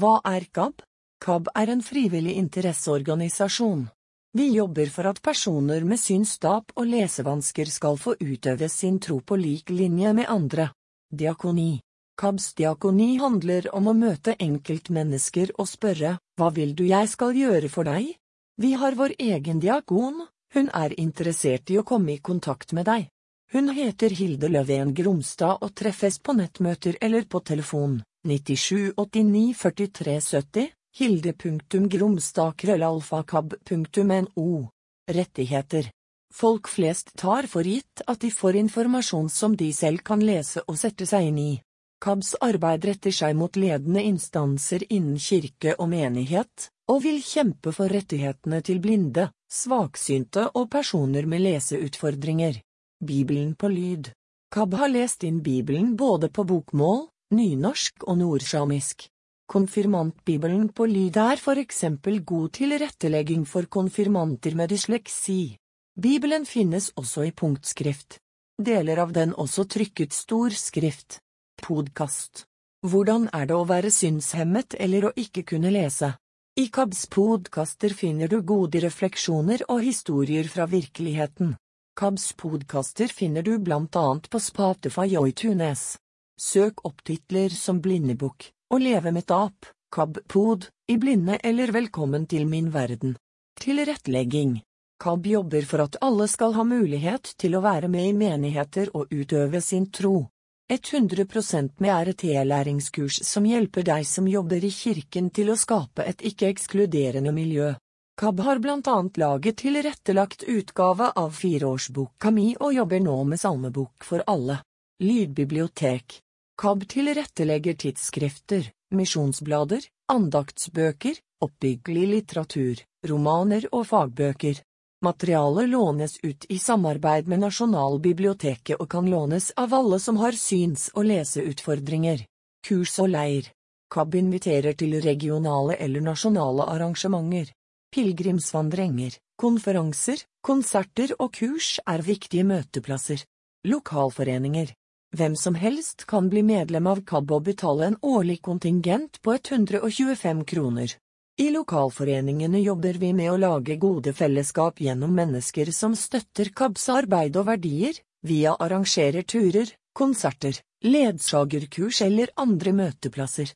Hva er KAB? KAB er en frivillig interesseorganisasjon. Vi jobber for at personer med synstap og lesevansker skal få utøve sin tro på lik linje med andre. Diakoni KABs diakoni handler om å møte enkeltmennesker og spørre, hva vil du jeg skal gjøre for deg? Vi har vår egen diakon, hun er interessert i å komme i kontakt med deg. Hun heter Hilde Løven Gromstad og treffes på nettmøter eller på telefon 97 89 43 70, hilde.gromstad.krøllalfakab.no. Rettigheter Folk flest tar for gitt at de får informasjon som de selv kan lese og sette seg inn i. KABs arbeid retter seg mot ledende instanser innen kirke og menighet, og vil kjempe for rettighetene til blinde, svaksynte og personer med leseutfordringer. Bibelen på lyd KAB har lest inn Bibelen både på bokmål, nynorsk og nordsamisk. Konfirmantbibelen på lyd er for eksempel god tilrettelegging for konfirmanter med dysleksi. Bibelen finnes også i punktskrift. Deler av den også trykket stor skrift. Podkast. Hvordan er det å være synshemmet eller å ikke kunne lese? I KABs podkaster finner du gode refleksjoner og historier fra virkeligheten. KABs podkaster finner du blant annet på Spotify og iTunes. Søk opp titler som Blindebukk og Leve med tap, KAB-pod, i blinde eller Velkommen til min verden. Tilrettelegging KAB jobber for at alle skal ha mulighet til å være med i menigheter og utøve sin tro. 100 med RT-læringskurs som hjelper deg som jobber i kirken til å skape et ikke-ekskluderende miljø. KAB har blant annet laget tilrettelagt utgave av fireårsboka mi og jobber nå med salmebok for alle. Lydbibliotek. KAB tilrettelegger tidsskrifter, misjonsblader, andaktsbøker, oppbyggelig litteratur, romaner og fagbøker. Materialet lånes ut i samarbeid med Nasjonalbiblioteket og kan lånes av alle som har syns- og leseutfordringer. Kurs og leir. KAB inviterer til regionale eller nasjonale arrangementer. Pilegrimsvandringer, konferanser, konserter og kurs er viktige møteplasser. Lokalforeninger. Hvem som helst kan bli medlem av KAB og betale en årlig kontingent på 125 kroner. I lokalforeningene jobber vi med å lage gode fellesskap gjennom mennesker som støtter KABs arbeid og verdier, via arrangerer turer, konserter, ledsagerkurs eller andre møteplasser.